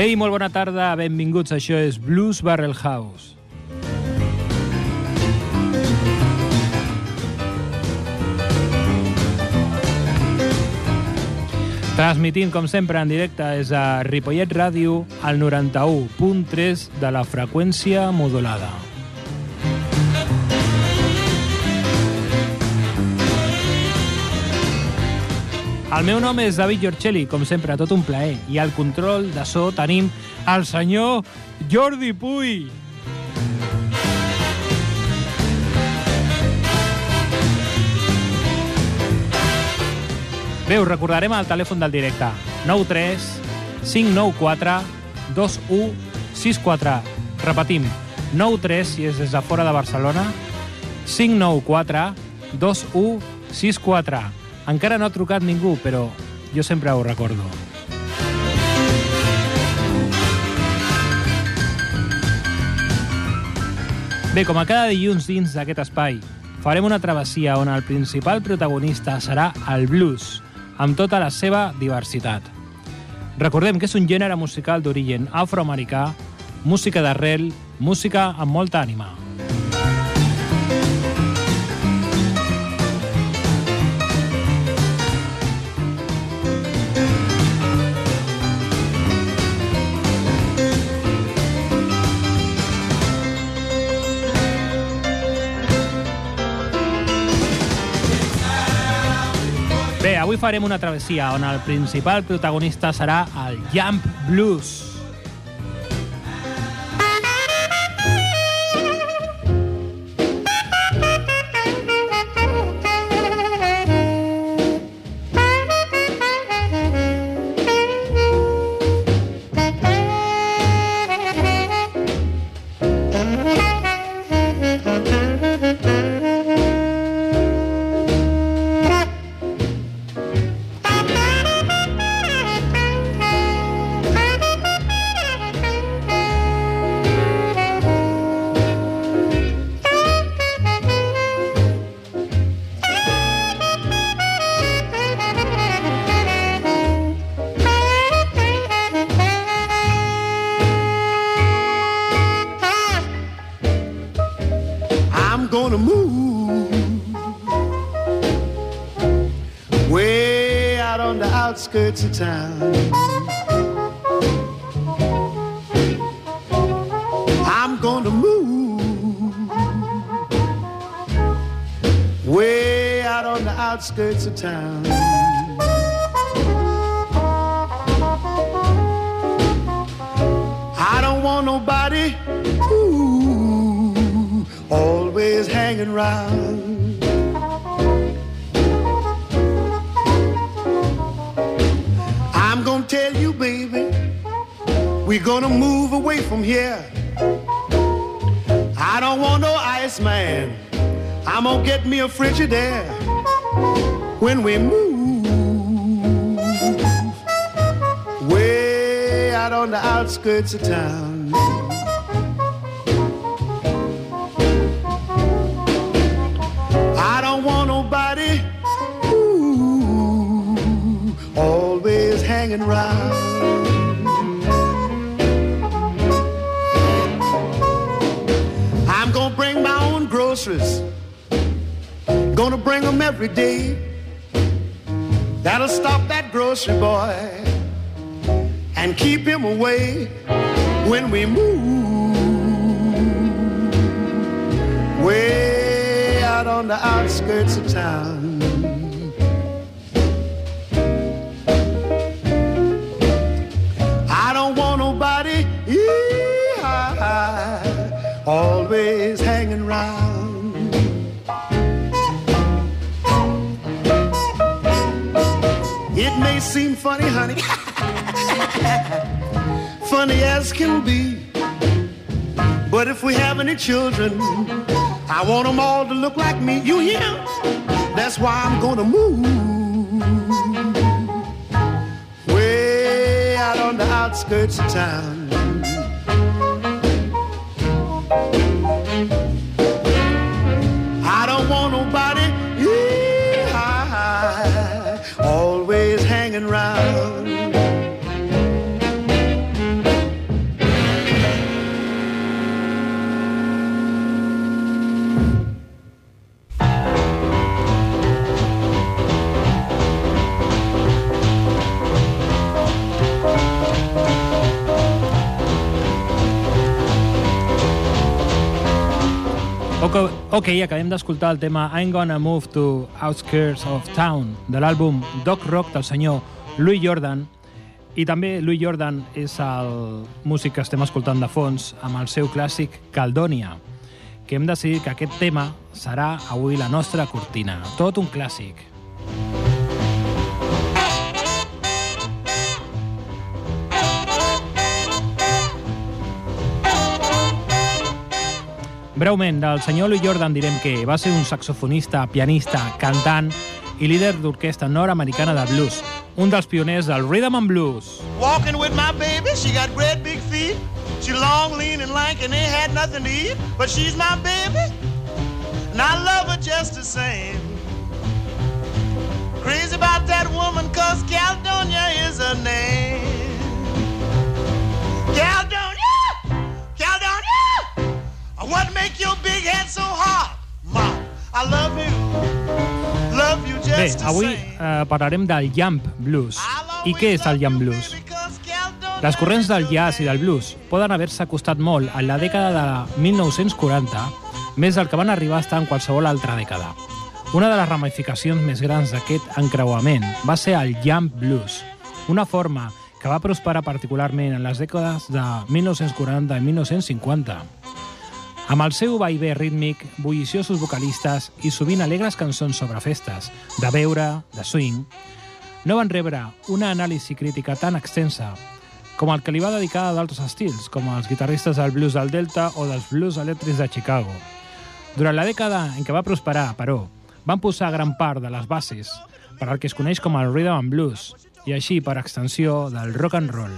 Ei, molt bona tarda, benvinguts. Això és Blues Barrel House. Transmitint, com sempre, en directe és a Ripollet Ràdio, al 91.3 de la freqüència modulada. El meu nom és David Giorcelli, com sempre, tot un plaer. I al control de so tenim el senyor Jordi Puy. Bé, us recordarem el telèfon del directe. 93 594 2164. Repetim, 93 si és des de fora de Barcelona, 594 2164. Encara no ha trucat ningú, però jo sempre ho recordo. Bé, com a cada dilluns dins d'aquest espai, farem una travessia on el principal protagonista serà el blues, amb tota la seva diversitat. Recordem que és un gènere musical d'origen afroamericà, música d'arrel, música amb molta ànima. Avui farem una travessia on el principal protagonista serà el Jump Blues. Outskirts of town. I don't want nobody ooh, always hanging round. I'm gonna tell you, baby, we're gonna move away from here. I don't want no ice man. I'm gonna get me a Frigidaire when we move way out on the outskirts of town. I don't want nobody ooh, always hanging round. Gonna bring them every day. That'll stop that grocery boy and keep him away when we move way out on the outskirts of town. funny as can be. But if we have any children, I want them all to look like me. You hear? That's why I'm gonna move way out on the outskirts of town. Ok, acabem d'escoltar el tema I'm Gonna Move to Outskirts of Town de l'àlbum Dog Rock del senyor Louis Jordan i també Louis Jordan és el músic que estem escoltant de fons amb el seu clàssic Caldonia que hem decidit que aquest tema serà avui la nostra cortina. Tot un clàssic. Breument, del senyor Louis Jordan direm que va ser un saxofonista, pianista, cantant i líder d'orquestra nord-americana de blues, un dels pioners del rhythm and blues. Walking with my baby, she got great big feet. She long, lean, and lank, and ain't had nothing to eat. But she's my baby, and I love her just the same. Crazy about that woman, cause Caledonia is her name. Caledonia! What make your big head so hard? Mom, I love you. Love you Bé, just the avui eh, parlarem del Jump Blues. I què és el Jump Blues? Les corrents del jazz i del blues poden haver-se acostat molt en la dècada de 1940, més del que van arribar a estar en qualsevol altra dècada. Una de les ramificacions més grans d'aquest encreuament va ser el Jump Blues, una forma que va prosperar particularment en les dècades de 1940 i 1950. Amb el seu vaivé rítmic, bulliciosos vocalistes i sovint alegres cançons sobre festes, de beure, de swing, no van rebre una anàlisi crítica tan extensa com el que li va dedicar a d'altres estils, com els guitarristes del blues del Delta o dels blues elèctrics de Chicago. Durant la dècada en què va prosperar, però, van posar gran part de les bases per al que es coneix com el rhythm and blues, i així, per extensió, del rock and roll.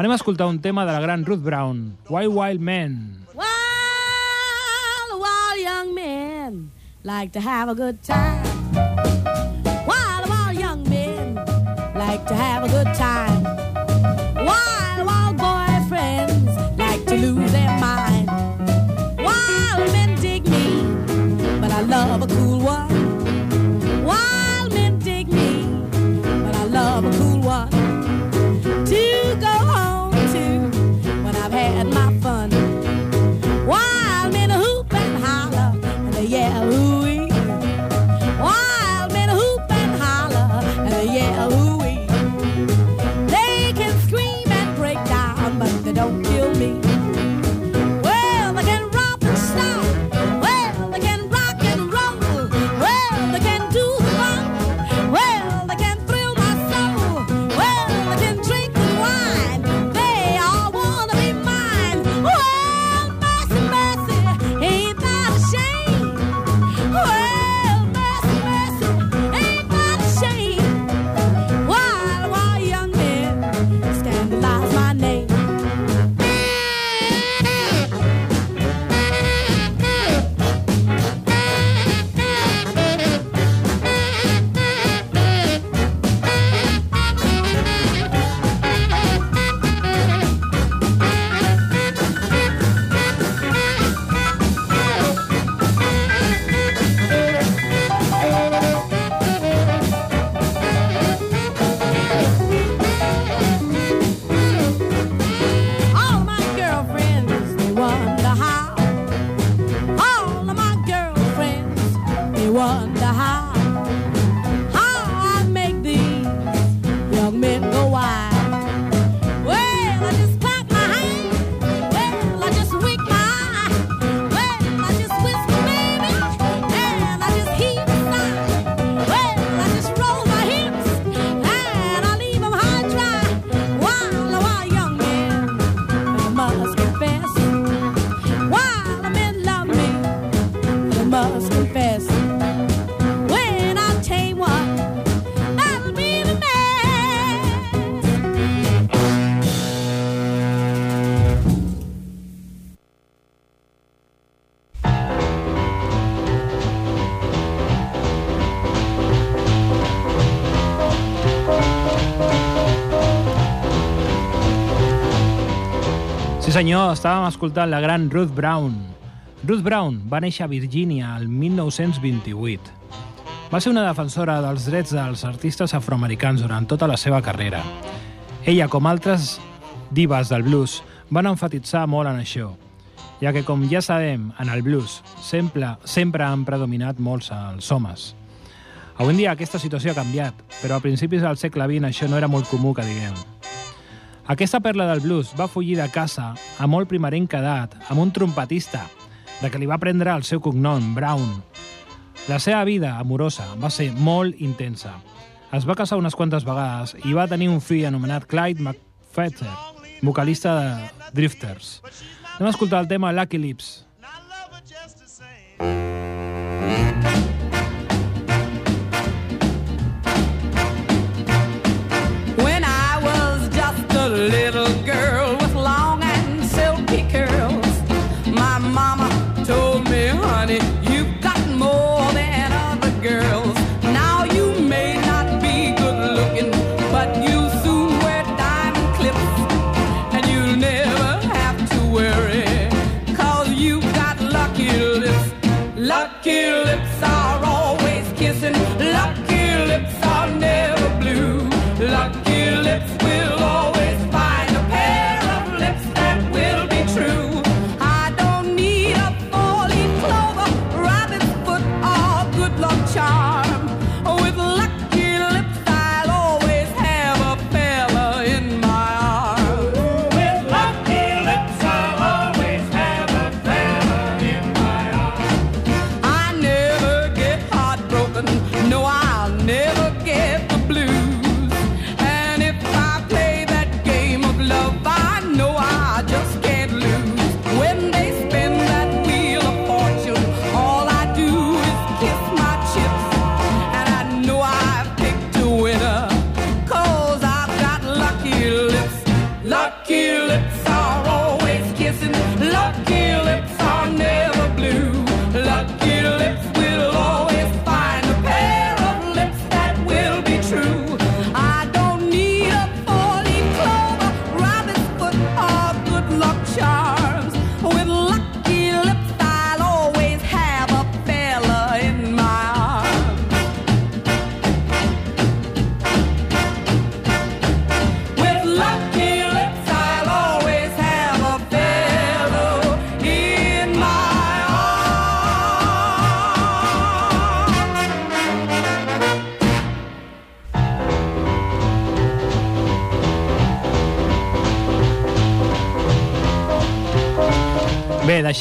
Anem a escoltar un tema de la gran Ruth Brown, Wild Wild wild young men like to have a good time. Senyor, estàvem escoltant la gran Ruth Brown. Ruth Brown va néixer a Virgínia el 1928. Va ser una defensora dels drets dels artistes afroamericans durant tota la seva carrera. Ella, com altres divas del blues, van enfatitzar molt en això. ja que, com ja sabem, en el blues sempre, sempre han predominat molts els homes. Avui en dia aquesta situació ha canviat, però a principis del segle XX això no era molt comú que diguem. Aquesta perla del blues va fugir de casa a molt primerenc edat amb un trompetista, de que li va prendre el seu cognom, Brown. La seva vida amorosa va ser molt intensa. Es va casar unes quantes vegades i va tenir un fill anomenat Clyde McFetter, vocalista de Drifters. Anem a escoltar el tema Lucky Lips. And I little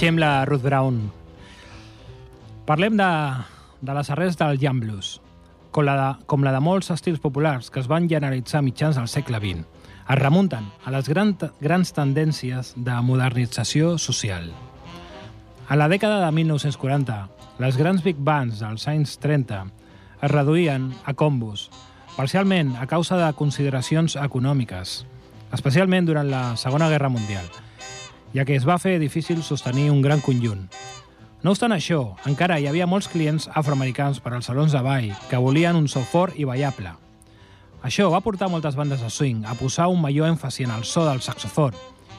Deixem la Ruth Brown. Parlem de, de les arrels del jam blues, com la, de, com la de molts estils populars que es van generalitzar mitjans del segle XX. Es remunten a les gran, grans tendències de modernització social. A la dècada de 1940, les grans big bands dels anys 30 es reduïen a combos, parcialment a causa de consideracions econòmiques, especialment durant la Segona Guerra Mundial, ja que es va fer difícil sostenir un gran conjunt. No obstant això, encara hi havia molts clients afroamericans per als salons de ball que volien un so fort i ballable. Això va portar moltes bandes de swing a posar un major èmfasi en el so del saxofon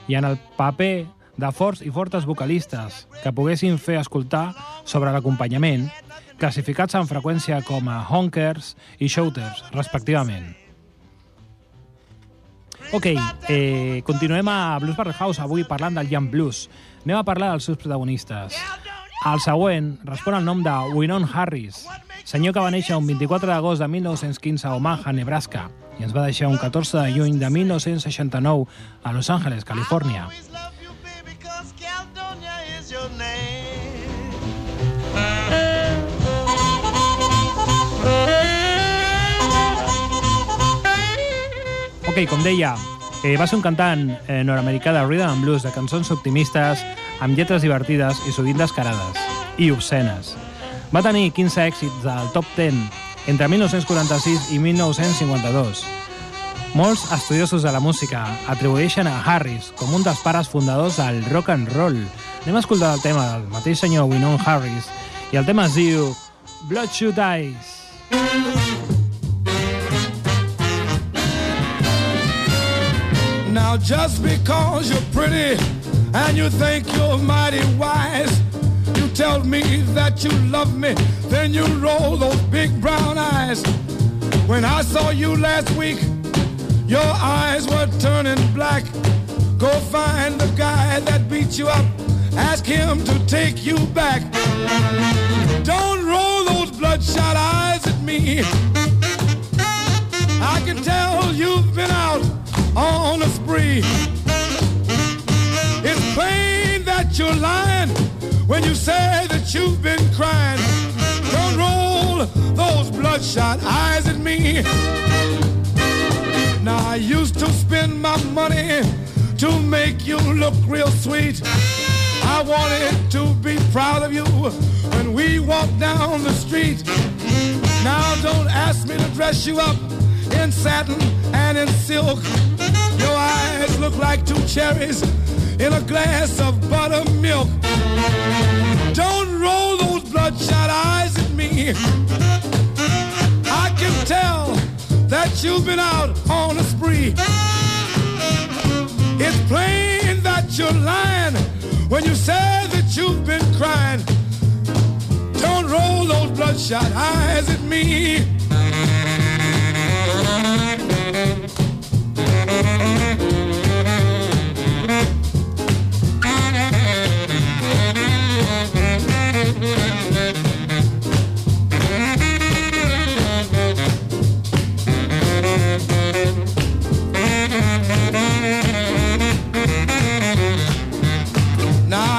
i en el paper de forts i fortes vocalistes que poguessin fer escoltar sobre l'acompanyament, classificats en freqüència com a honkers i shouters, respectivament. Ok, eh, continuem a Blues Barrel House avui parlant del Young Blues. Anem a parlar dels seus protagonistes. El següent respon al nom de Winon Harris, senyor que va néixer un 24 d'agost de 1915 a Omaha, Nebraska, i ens va deixar un 14 de juny de 1969 a Los Angeles, Califòrnia. Love you, Ok, com deia, eh, va ser un cantant eh, nord-americà de rhythm and blues, de cançons optimistes, amb lletres divertides i sovint descarades, i obscenes. Va tenir 15 èxits del top 10 entre 1946 i 1952. Molts estudiosos de la música atribueixen a Harris com un dels pares fundadors del rock and roll. Anem a escoltar el tema del mateix senyor Winon Harris i el tema es diu Bloodshot Eyes. Now just because you're pretty and you think you're mighty wise, you tell me that you love me, then you roll those big brown eyes. When I saw you last week, your eyes were turning black. Go find the guy that beat you up ask him to take you back. Don't roll those bloodshot eyes at me. I can tell you've been out on a spree. It's plain that you're lying when you say that you've been crying. Don't roll those bloodshot eyes at me. Now I used to spend my money to make you look real sweet. I wanted to be proud of you when we walked down the street. Now don't ask me to dress you up in satin and in silk. Your eyes look like two cherries in a glass of buttermilk. Don't roll those bloodshot eyes at me. I can tell that you've been out on a spree. It's plain that you're lying when you say that you've been crying. Don't roll those bloodshot eyes at me.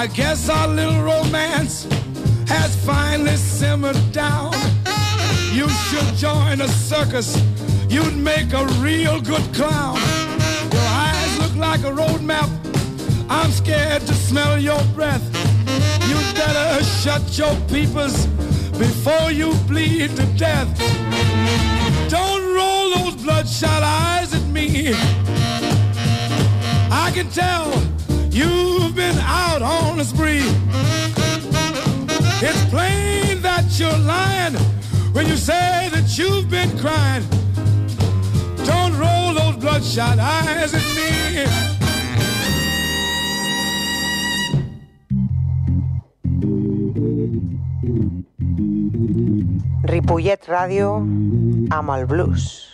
I guess our little romance has finally simmered down. You should join a circus. You'd make a real good clown. Your eyes look like a road map. I'm scared to smell your breath. You'd better shut your peepers before you bleed to death. Don't roll those bloodshot eyes at me. I can tell you've been out on a spree. It's plain that you're lying when you say that you've been crying. Don't roll those bloodshot eyes at me. Ripollet Ràdio amb el blues.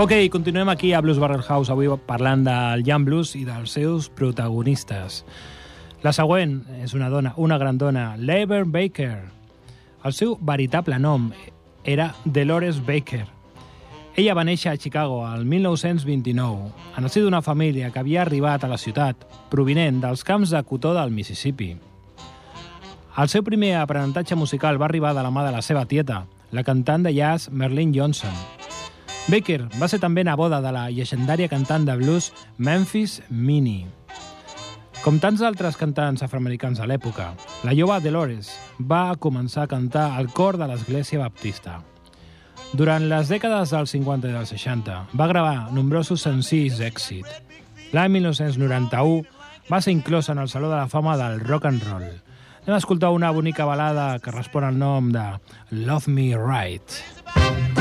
Ok, continuem aquí a Blues Barrel House, avui parlant del Young Blues i dels seus protagonistes. La següent és una dona, una gran dona, Labor Baker. El seu veritable nom era Dolores Baker. Ella va néixer a Chicago al 1929, en el si d'una família que havia arribat a la ciutat, provinent dels camps de cotó del Mississippi. El seu primer aprenentatge musical va arribar de la mà de la seva tieta, la cantant de jazz Merlin Johnson. Baker va ser també neboda de la llegendària cantant de blues Memphis Minnie. Com tants altres cantants afroamericans a l'època, la jove Dolores va començar a cantar al cor de l'Església Baptista. Durant les dècades dels 50 i dels 60 va gravar nombrosos senzills d'èxit. L'any 1991 va ser inclosa en el Saló de la Fama del Rock and Roll. Anem a escoltar una bonica balada que respon al nom de Love Me Right. You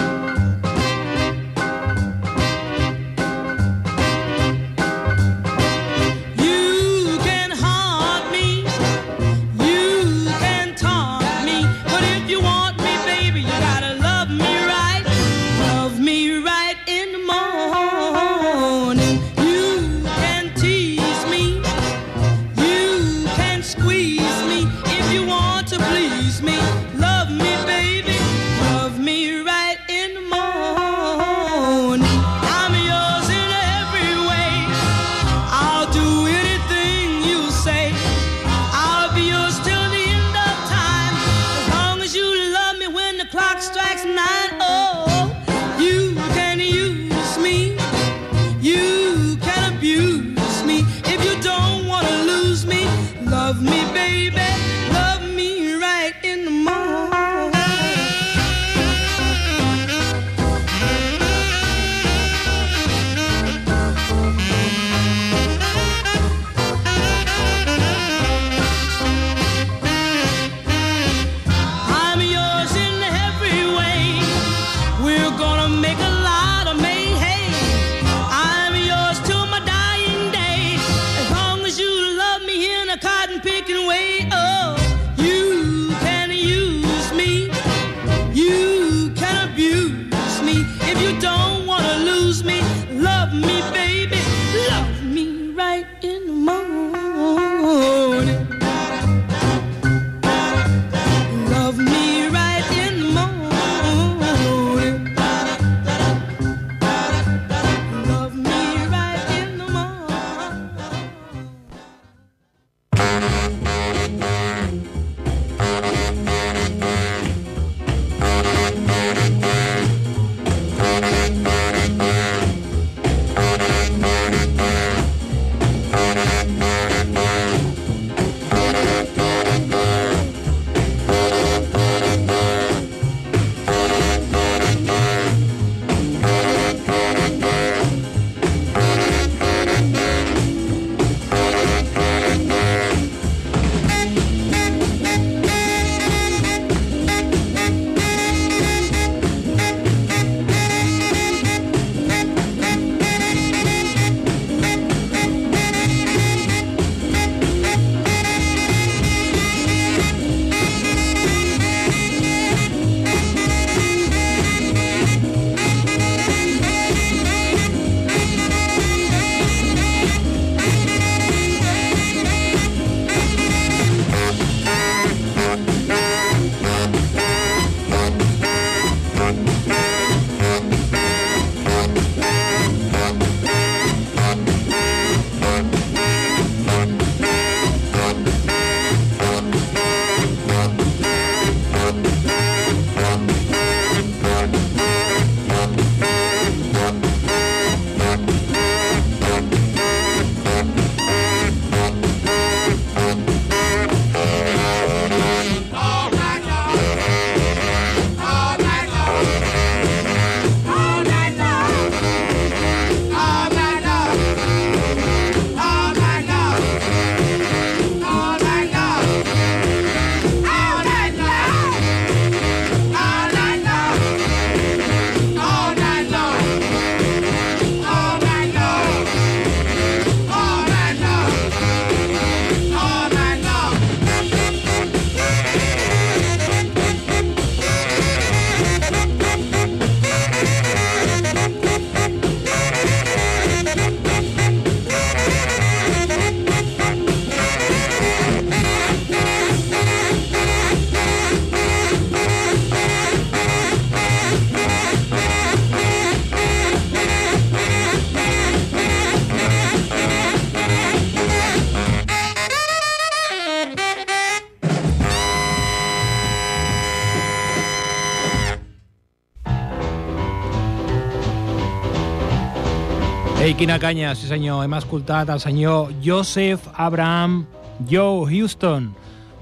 quina canya, sí senyor. Hem escoltat el senyor Joseph Abraham Joe Houston,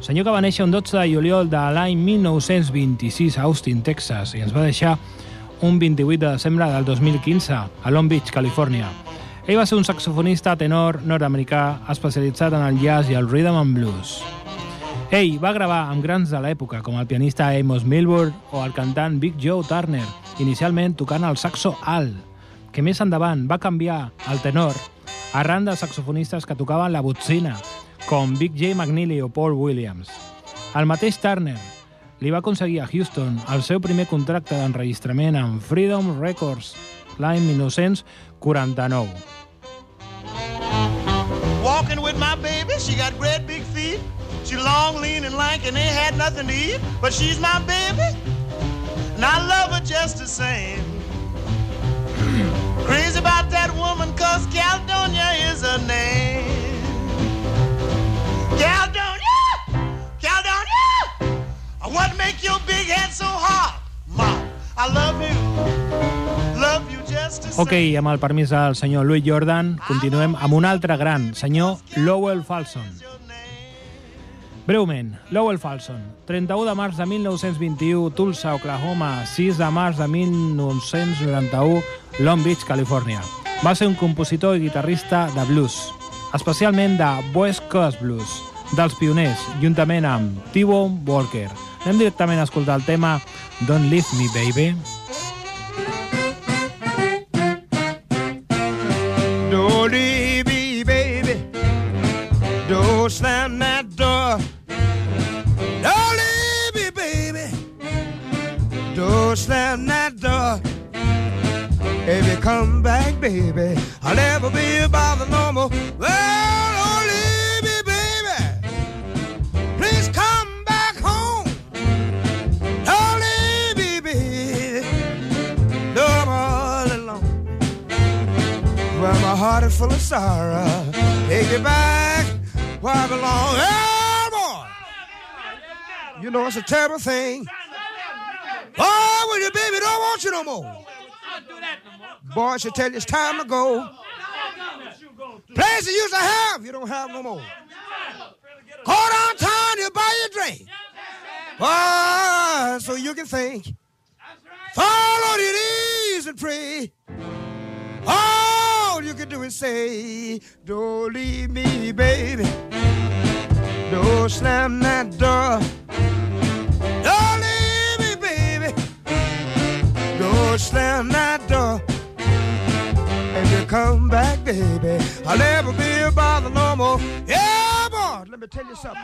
senyor que va néixer un 12 de juliol de l'any 1926 a Austin, Texas, i ens va deixar un 28 de desembre del 2015 a Long Beach, Califòrnia. Ell va ser un saxofonista tenor nord-americà especialitzat en el jazz i el rhythm and blues. Ell va gravar amb grans de l'època, com el pianista Amos Milburn o el cantant Big Joe Turner, inicialment tocant el saxo alt, que més endavant va canviar al tenor arran dels saxofonistes que tocaven la botzina, com Big J. McNeely o Paul Williams. El mateix Turner li va aconseguir a Houston el seu primer contracte d'enregistrament amb Freedom Records l'any 1949. Walking with my baby, she got great big feet. She long, lean, and lank, and ain't had nothing to eat. But she's my baby, and I love her just the same. Crazy about that woman, cause Caledonia is her name. Caledonia! Caledonia! What make your big head so hard? Mom, I love you. Love you just Ok, amb el permís del senyor Louis Jordan, continuem amb un altre gran, senyor Lowell Falson. Breument, Lowell Falson, 31 de març de 1921, Tulsa, Oklahoma, 6 de març de 1991, Long Beach, Califòrnia. Va ser un compositor i guitarrista de blues, especialment de West Coast Blues, dels pioners, juntament amb T-Bone Walker. Anem directament a escoltar el tema Don't Leave Me, Baby. Come back, baby, I'll never be bothered the normal. Well, don't leave me, baby. Please come back home. Don't leave me, baby. No more alone. Well, my heart is full of sorrow. Take it back where I belong. Hey, boy! You know it's a terrible thing. Oh, when your baby don't want you no more. Boy, should tell you it's time to go. Place you used to have, you don't have no more. Go downtown, you buy your drink. Boy, so you can think. Fall on your knees and pray. All you can do is say, Don't leave me, baby. Don't slam that door. Don't leave me, baby. Don't slam that door. Come back, baby, I'll never be a bother no more. Yeah, boy, let me tell you something.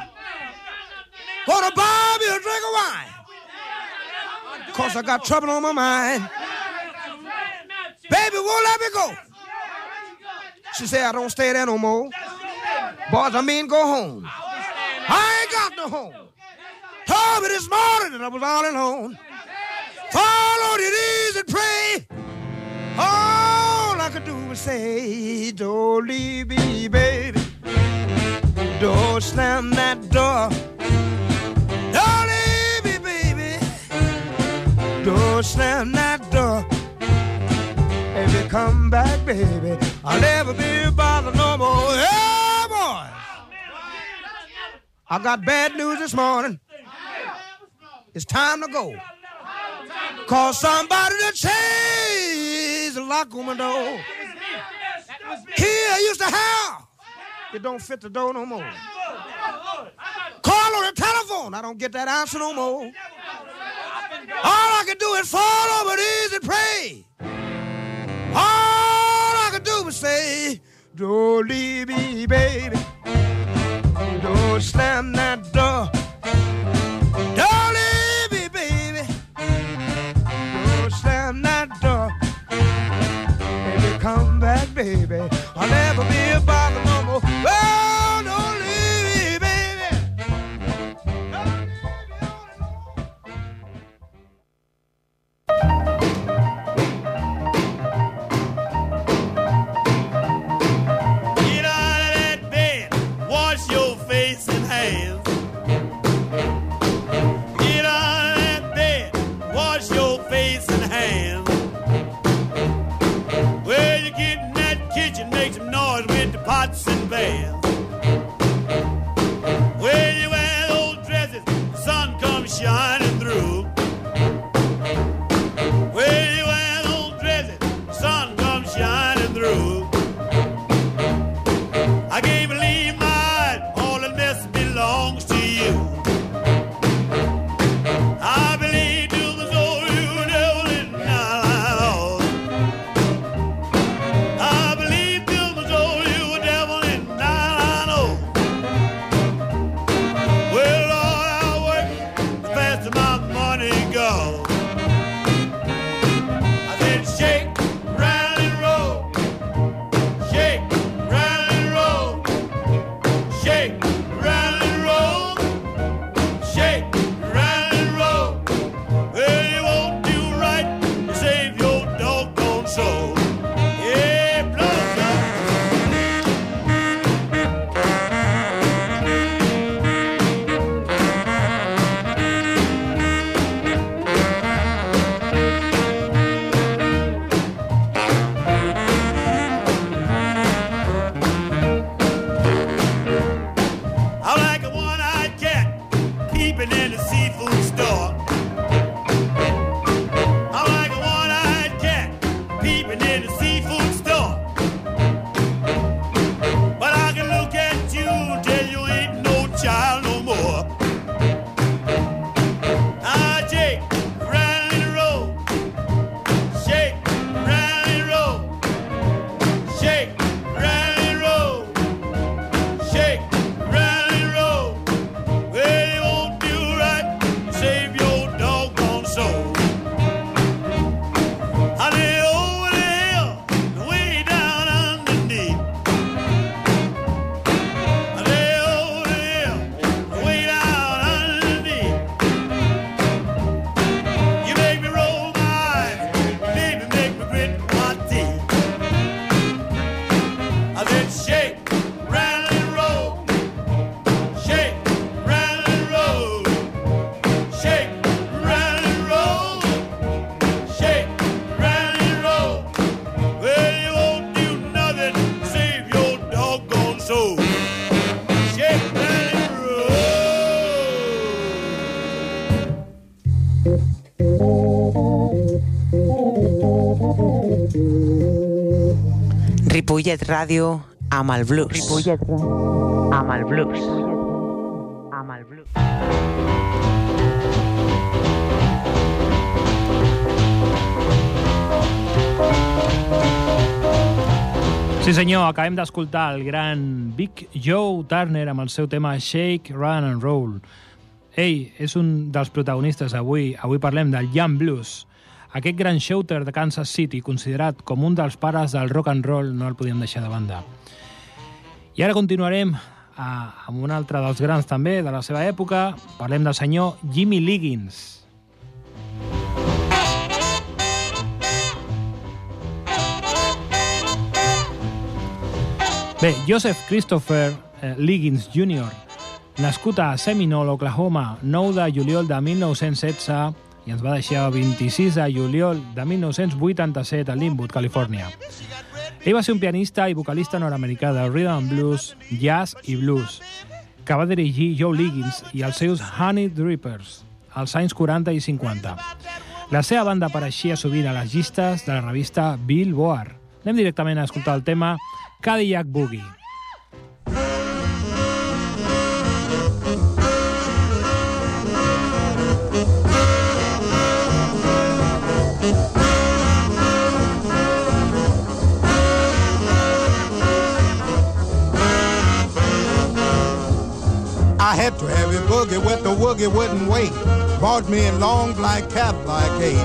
Wanna buy me a drink of wine? Cause I got trouble on my mind. Baby won't let me go. She said, I don't stay there no more. Boys, I mean go home. I ain't got no home. Told me this morning that I was all alone. Your knees and pray. Oh, All I could do was say, Don't leave me, baby. Don't slam that door. Don't leave me, baby. Don't slam that door. If you come back, baby, I'll never be bothered no more. Yeah, boy. I got bad news this morning. It's time to go. Call somebody to change the lock my door. Here I used to have. It don't fit the door no more. Call on the telephone. I don't get that answer no more. All I can do is fall my knees and pray. All I can do is say, Don't leave me, baby. Don't slam that door. Baby, I'll never be Ripollet Ràdio amb el blues. Ripollet amb el blues. Amb el blues. Sí senyor, acabem d'escoltar el gran Big Joe Turner amb el seu tema Shake, Run and Roll. Ell és un dels protagonistes avui. Avui parlem del Young Blues. Aquest gran shooter de Kansas City, considerat com un dels pares del rock and roll, no el podíem deixar de banda. I ara continuarem eh, amb un altre dels grans també de la seva època. Parlem del senyor Jimmy Liggins. Bé, Joseph Christopher eh, Liggins Jr., nascut a Seminole, Oklahoma, 9 de juliol de 1916 i ens va deixar el 26 de juliol de 1987 a Linwood, Califòrnia. Ell va ser un pianista i vocalista nord-americà de rhythm and blues, jazz i blues, que va dirigir Joe Liggins i els seus Honey Drippers als anys 40 i 50. La seva banda apareixia sovint a les llistes de la revista Billboard. Anem directament a escoltar el tema Cadillac Boogie. I had to have a boogie with the woogie wouldn't wait. Bought me a long black Cadillac 8.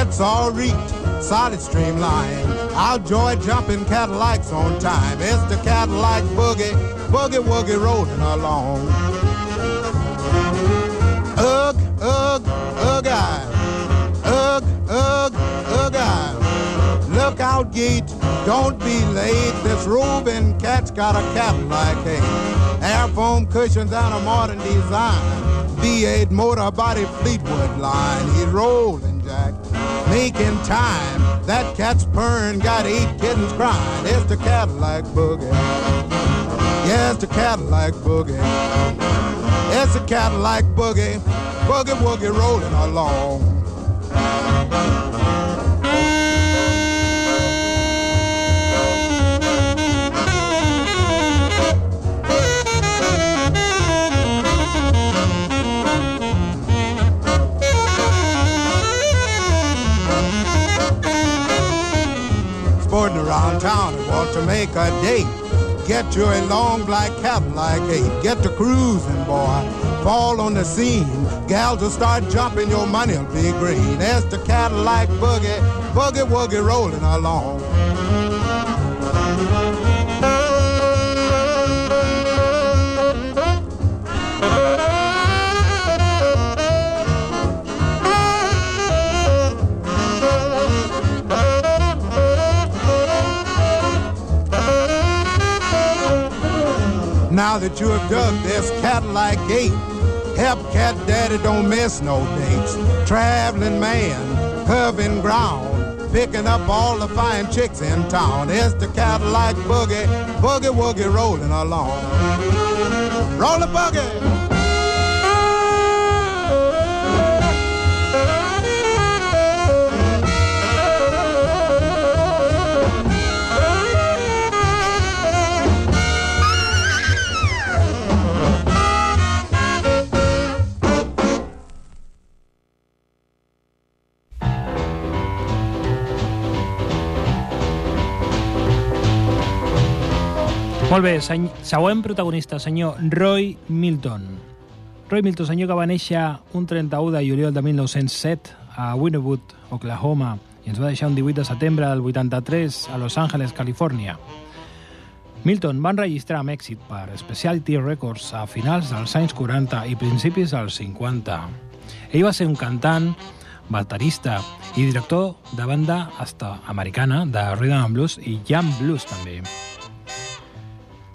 It's all reeked, solid streamline. I'll joy jumping Cadillacs on time. It's the Cadillac boogie, boogie woogie rolling along. Ugh, ugh, ugh, I. Ugh, ugh, ugh, I. Look out, Yeet, don't be late. This roving cat's got a Cadillac 8. Air foam cushions and a modern design. V8 motor body Fleetwood line. He's rolling, Jack, making time. That cat's purring, got eight kittens crying. It's the Cadillac boogie. Yes, the Cadillac boogie. It's the Cadillac boogie. Boogie woogie rolling along. Town and want to make a date. Get you a long black Cadillac 8. Get to cruising, boy. Fall on the scene. Gals will start jumping, your money'll be green. That's the Cadillac boogie, boogie woogie rolling along. Now that you have dug this Cadillac gate, help cat daddy don't miss no dates. Traveling man, curving ground, picking up all the fine chicks in town. It's the Cadillac boogie, boogie woogie rolling along. Roll the boogie. Molt bé, següent protagonista, senyor Roy Milton. Roy Milton, senyor que va néixer un 31 de juliol de 1907 a Winterwood, Oklahoma, i ens va deixar un 18 de setembre del 83 a Los Angeles, Califòrnia. Milton va enregistrar amb èxit per Specialty Records a finals dels anys 40 i principis dels 50. Ell va ser un cantant, baterista i director de banda hasta americana de rhythm and blues i jam blues també.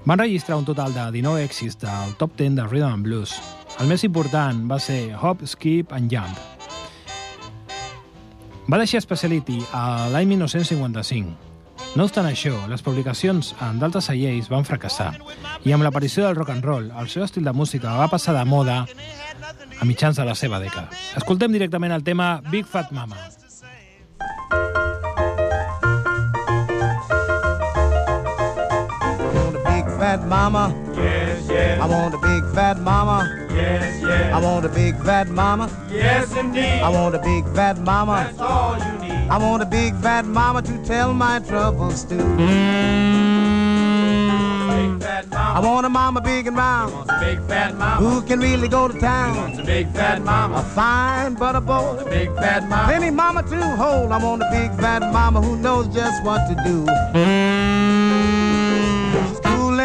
Va enregistrar un total de 19 èxits del top 10 de rhythm and blues. El més important va ser Hop, Skip and Jump. Va deixar Speciality a l'any 1955. No obstant això, les publicacions en d'altres seients van fracassar i amb l'aparició del rock and roll, el seu estil de música va passar de moda a mitjans de la seva dècada. Escoltem directament el tema Big Fat Mama. I fat mama. Yes, yes, I want a big fat mama. yes, yes. I want a big fat mama. Yes, indeed. I want a big fat mama. That's all you need. I want a big fat mama to tell my troubles to. Big fat I want a mama big and round Wants a big fat mama. who can really go to town Wants town. a big fat mama. A mama. fine butter boy. Big fat mama. Plenty mama to hold. I want a big fat mama who knows just what to do.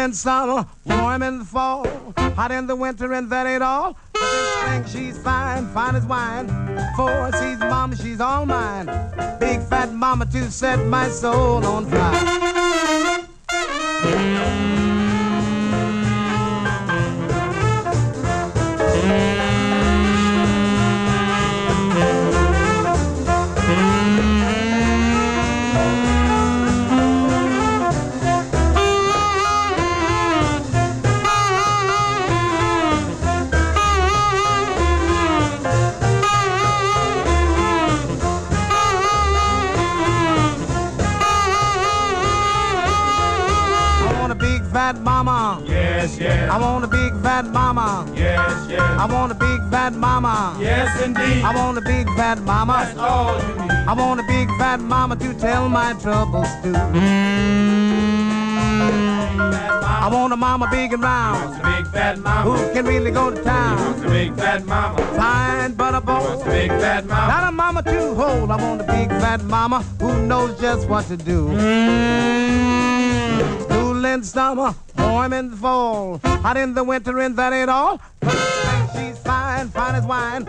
In summer, warm in the fall, hot in the winter, and that ain't all. But in spring she's fine, fine as wine. Four sees mama, she's all mine. Big fat mama to set my soul on fire. I want a big fat mama. Yes, indeed. I want a big fat mama. That's all you need. I want a big fat mama to tell my troubles to. I want a mama big and round Wants a big fat mama. who can really go to town. Wants a big fat mama. Fine butter Wants a big fat mama. Not a mama to hold. I want a big fat mama who knows just what to do. Cool in summer, warm in the fall, hot in the winter, and that ain't all. She's fine, fine as wine.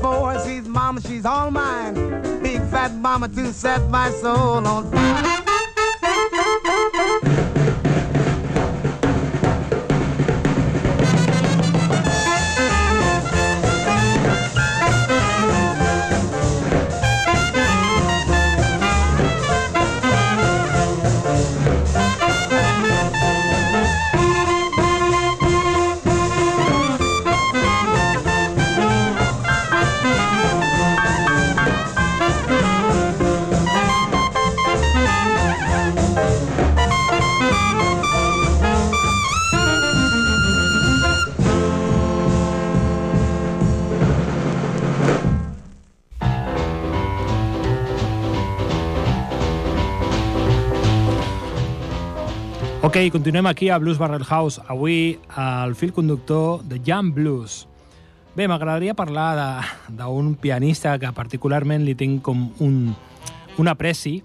Four sees mama, she's all mine. Big fat mama to set my soul on fire. Ok, continuem aquí a Blues Barrel House. Avui al fil conductor de Jam Blues. Bé, m'agradaria parlar d'un pianista que particularment li tinc com un, un apreci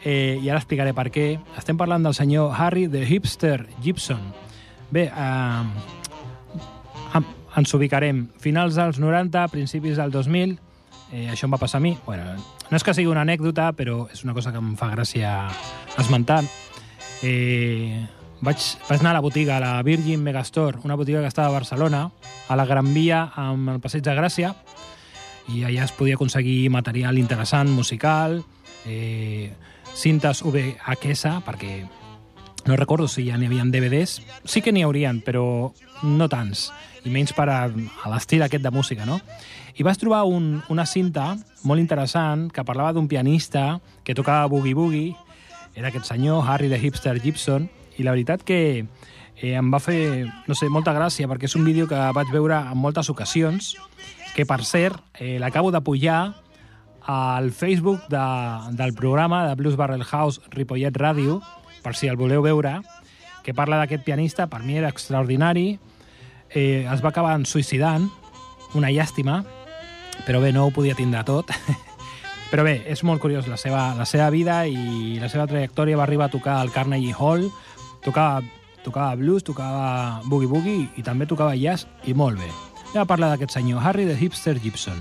eh, i ara explicaré per què. Estem parlant del senyor Harry the Hipster Gibson. Bé, eh, ens ubicarem finals dels 90, principis del 2000, eh, això em va passar a mi. Bueno, no és que sigui una anècdota, però és una cosa que em fa gràcia esmentar. Eh, vaig, vaig anar a la botiga, a la Virgin Megastore, una botiga que estava a Barcelona, a la Gran Via, amb el Passeig de Gràcia, i allà es podia aconseguir material interessant, musical, eh, cintes VHS, perquè no recordo si ja n'hi havia DVDs. Sí que n'hi haurien, però no tants, i menys per a, a l'estil aquest de música, no? I vaig trobar un, una cinta molt interessant que parlava d'un pianista que tocava boogie-boogie, era aquest senyor, Harry the Hipster Gibson, i la veritat que eh, em va fer, no sé, molta gràcia, perquè és un vídeo que vaig veure en moltes ocasions, que per cert, eh, l'acabo de pujar al Facebook de, del programa de Blues Barrel House Ripollet Ràdio, per si el voleu veure, que parla d'aquest pianista, per mi era extraordinari, eh, es va acabar suïcidant, una llàstima, però bé, no ho podia tindre tot. però bé, és molt curiós la seva, la seva vida i la seva trajectòria va arribar a tocar al Carnegie Hall, tocava, tocava blues, tocava boogie-boogie i també tocava jazz i molt bé. Anem a parlar d'aquest senyor, Harry the Hipster Gibson.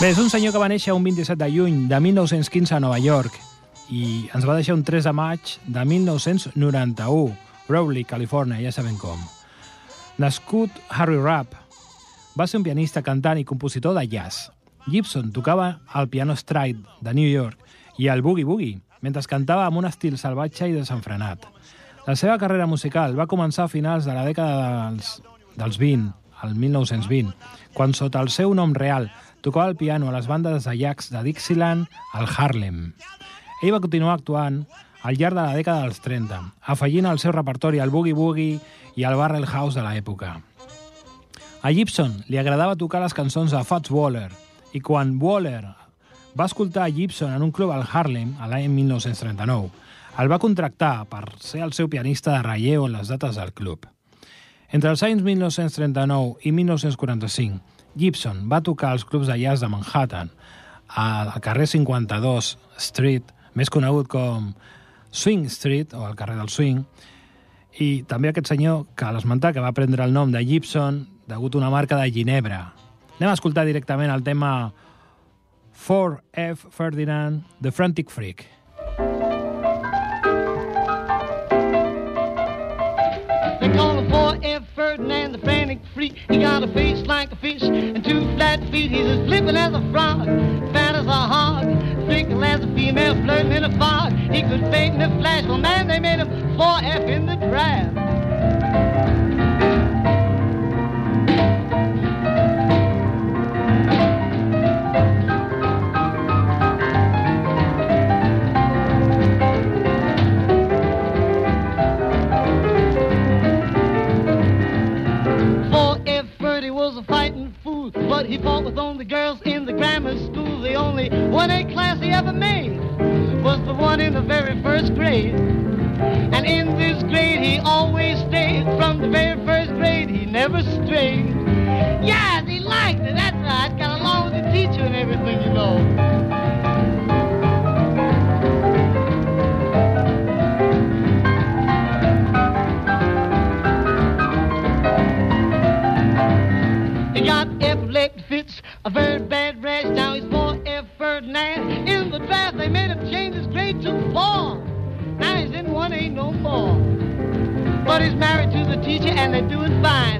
Bé, és un senyor que va néixer un 27 de juny de 1915 a Nova York i ens va deixar un 3 de maig de 1991, Rowley, Califòrnia, ja sabem com. Nascut Harry Rapp, va ser un pianista, cantant i compositor de jazz. Gibson tocava el piano stride de New York i el boogie-boogie, mentre cantava amb un estil salvatge i desenfrenat. La seva carrera musical va començar a finals de la dècada dels, dels 20, el 1920, quan sota el seu nom real tocava el piano a les bandes de jazz de Dixieland al Harlem. Ell va continuar actuant al llarg de la dècada dels 30, afegint al seu repertori el boogie-boogie i el barrel house de l'època. A Gibson li agradava tocar les cançons de Fats Waller i quan Waller va escoltar a Gibson en un club al Harlem a l'any 1939, el va contractar per ser el seu pianista de relleu en les dates del club. Entre els anys 1939 i 1945, Gibson va tocar als clubs de jazz de Manhattan, al carrer 52 Street, més conegut com Swing Street, o el carrer del Swing, i també aquest senyor, que l'esmentar, que va prendre el nom de Gibson degut a una marca de Ginebra. Anem a escoltar directament el tema 4F Ferdinand, The Frantic Freak. They call him 4F Ferdinand, the frantic freak. He got a face like a fish and two flat feet. He's as flippin' as a frog, fat as a hog, fickle as a female flirting in a fog. He could faint in a flash. Well, man, they made him 4F in the draft. Fought with only girls in the grammar school. The only one A class he ever made was the one in the very first grade. And in this grade he always stayed. From the very first grade he never strayed. combined.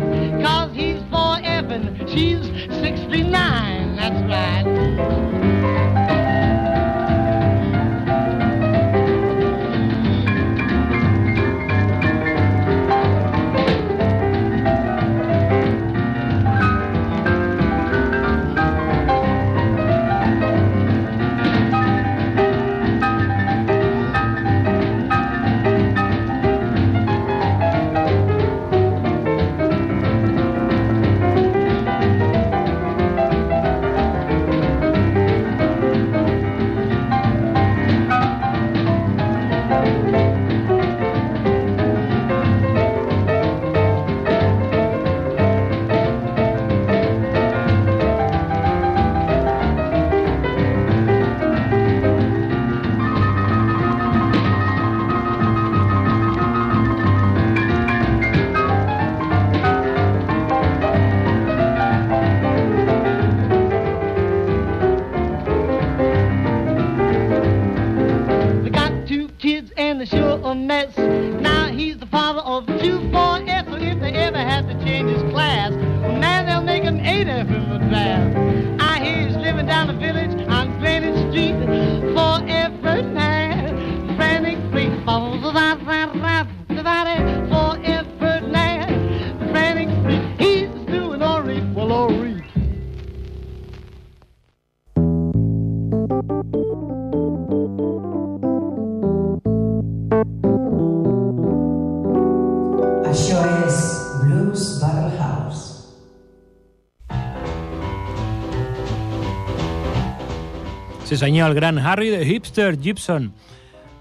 Sí senyor, el gran Harry de Hipster Gibson.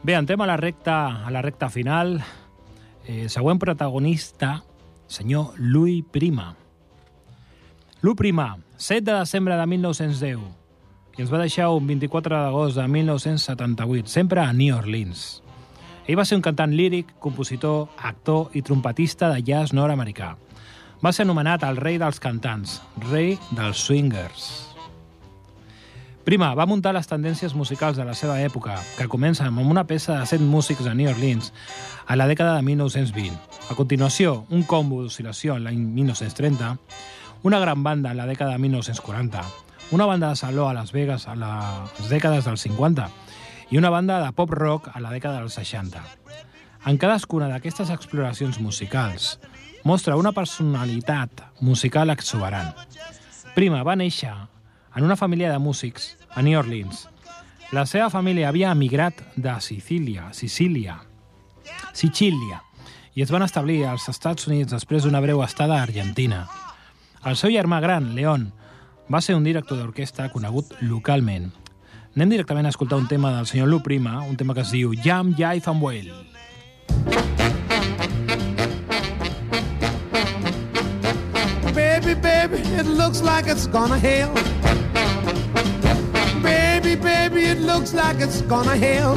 Bé, entrem a la recta, a la recta final. Eh, següent protagonista, senyor Louis Prima. Louis Prima, 7 de desembre de 1910, i ens va deixar un 24 d'agost de 1978, sempre a New Orleans. Ell va ser un cantant líric, compositor, actor i trompetista de jazz nord-americà. Va ser anomenat el rei dels cantants, rei dels swingers. Prima va muntar les tendències musicals de la seva època, que comencen amb una peça de set músics a New Orleans a la dècada de 1920. A continuació, un combo d'oscil·lació l'any 1930, una gran banda en la dècada de 1940, una banda de saló a Las Vegas a les dècades dels 50 i una banda de pop-rock a la dècada dels 60. En cadascuna d'aquestes exploracions musicals mostra una personalitat musical exuberant. Prima va néixer en una família de músics a New Orleans. La seva família havia emigrat de Sicília, Sicília, Sicília, i es van establir als Estats Units després d'una breu estada a Argentina. El seu germà gran, León, va ser un director d'orquestra conegut localment. Anem directament a escoltar un tema del senyor Lou Prima, un tema que es diu Jam, Jai, Fanwell. Baby, baby, it looks like it's gonna hail. Baby, baby, it looks like it's gonna hail.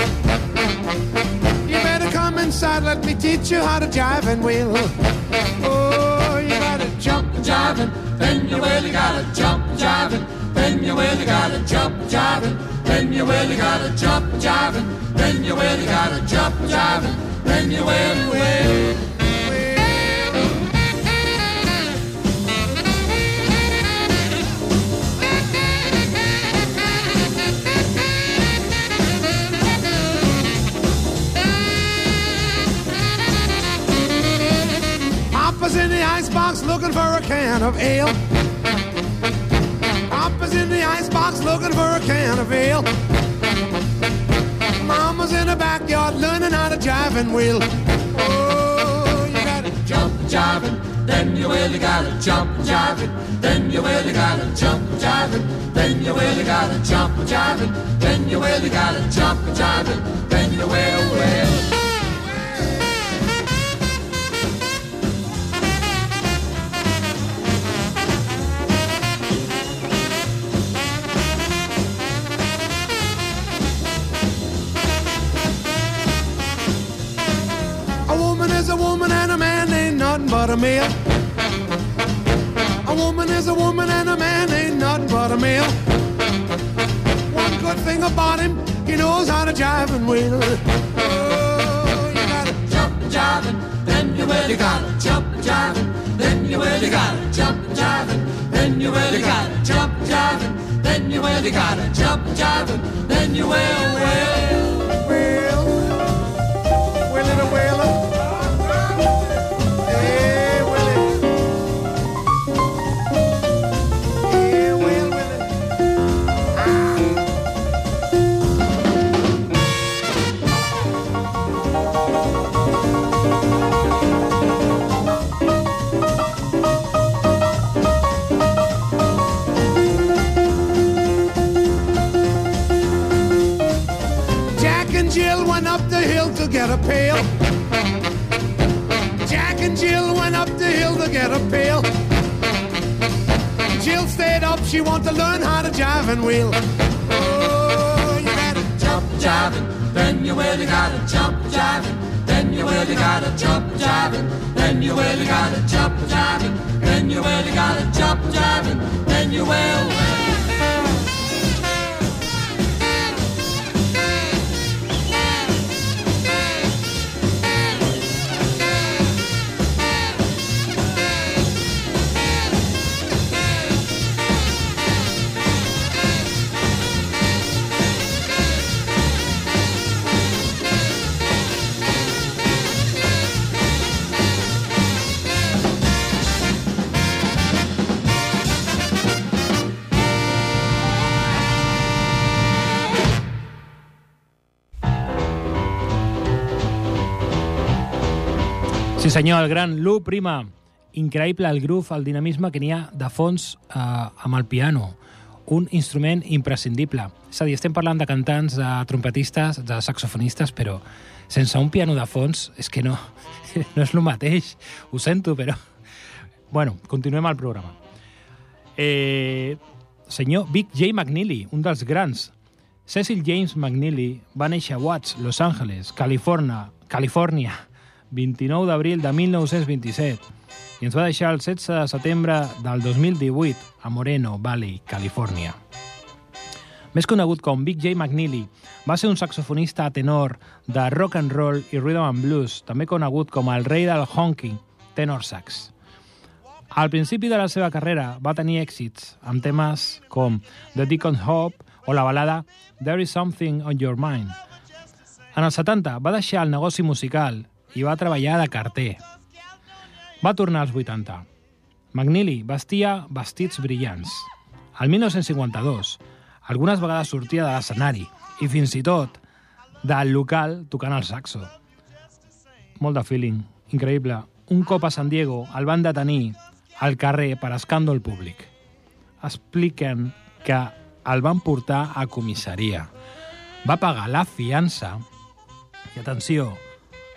You better come inside, let me teach you how to jive and wheel. Oh, you gotta jump jiving, then you really gotta jump jiving, then you really gotta jump jiving, then you really gotta jump jiving, then you really gotta jump jiving, then you will, will. In the icebox looking for a can of ale. Papa's in the icebox looking for a can of ale. Mama's in the backyard learning how to jive and wheel. Oh, you gotta jump jiving, then you really gotta jump jiving, then you really gotta jump jiving, then you really gotta jump jiving, then you really gotta jump jiving, then you will, will. But a male. A woman is a woman and a man ain't nothing but a male. One good thing about him, he knows how to jive and wheel. Oh, you gotta jump jiving, then you really gotta jump jiving, then you really gotta jump jiving, then you really gotta jump jiving, then you gotta jump jiving, then you will, will. Get a pail. Jack and Jill went up the hill to get a pail. Jill stayed up, she wanted to learn how to jive and wheel. Oh, you gotta jump jiving, then you really gotta jump jiving, then you really gotta jump jiving, then you really gotta jump jiving, then you really gotta jump jiving, then you will. Sí senyor, el gran Lou Prima. Increïble el groove, el dinamisme que n'hi ha de fons eh, amb el piano. un instrument imprescindible. És a dir, estem parlant de cantants, de trompetistes, de saxofonistes, però sense un piano de fons és que no, no és el mateix. Ho sento, però... Bueno, continuem el programa. Eh, senyor Big J. McNeely, un dels grans. Cecil James McNeely va néixer a Watts, Los Angeles, Califòrnia, Califòrnia 29 d'abril de 1927 i ens va deixar el 16 de setembre del 2018 a Moreno Valley, Califòrnia. Més conegut com Big J. McNeely, va ser un saxofonista a tenor de rock and roll i rhythm and blues, també conegut com el rei del honky, tenor sax. Al principi de la seva carrera va tenir èxits amb temes com The Deacon Hope o la balada There is Something on Your Mind. En els 70 va deixar el negoci musical i va treballar de carter. Va tornar als 80. McNeely vestia vestits brillants. Al 1952, algunes vegades sortia de l'escenari i fins i tot del local tocant el saxo. Molt de feeling, increïble. Un cop a San Diego el van detenir al carrer per escàndol públic. Expliquen que el van portar a comissaria. Va pagar la fiança i, atenció,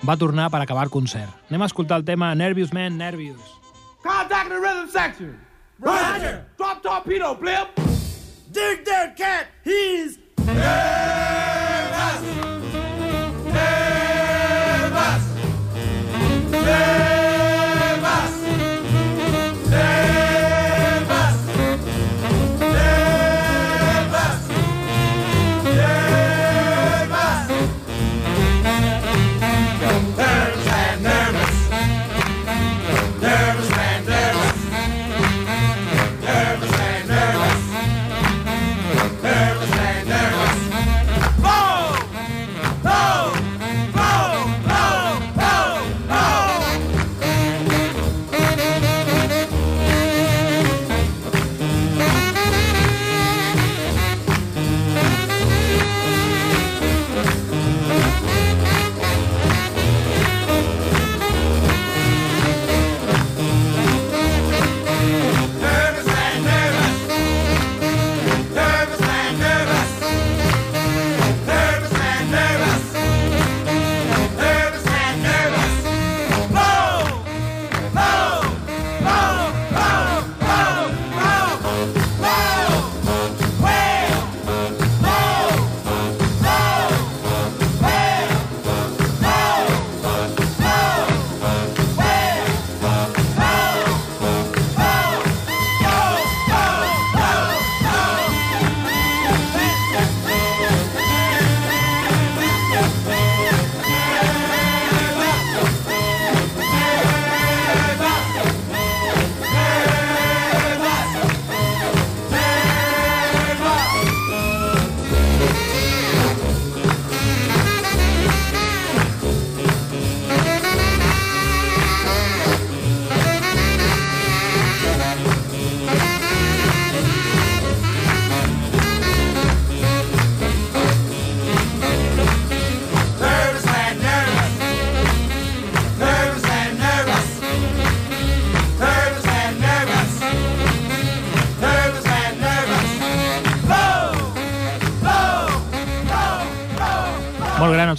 va tornar per acabar el concert. Anem a escoltar el tema Nervious Man, Nervious. Contact the rhythm section. Roger. Drop torpedo, blip. Dig that cat. He's nervous. Nervous. Nervous.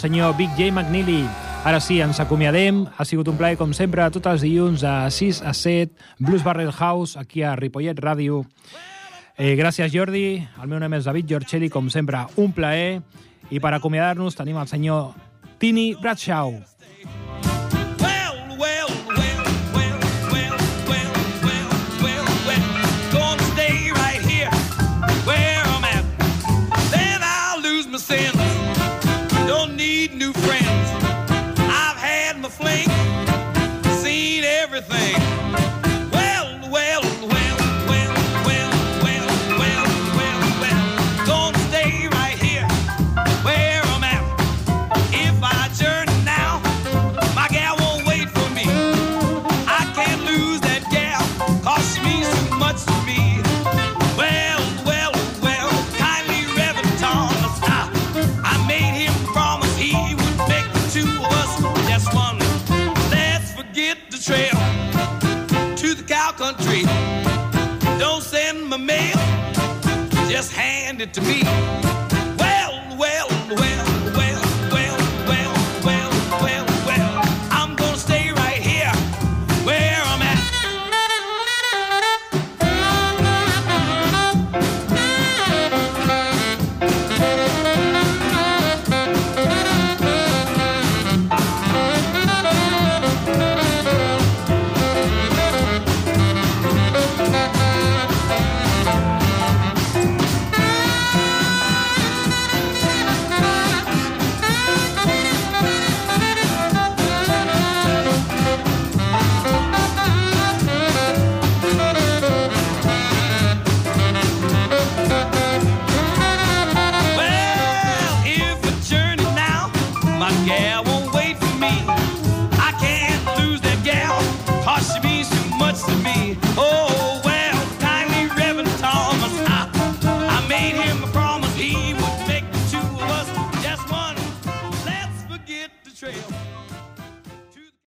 Senyor Big J. McNeely. Ara sí, ens acomiadem. Ha sigut un plaer, com sempre, tots els dilluns a 6 a 7, Blues Barrel House, aquí a Ripollet Ràdio. Eh, gràcies, Jordi. El meu nom és David Giorcelli, com sempre, un plaer. I per acomiadar-nos tenim el senyor Tini Bradshaw. Fling,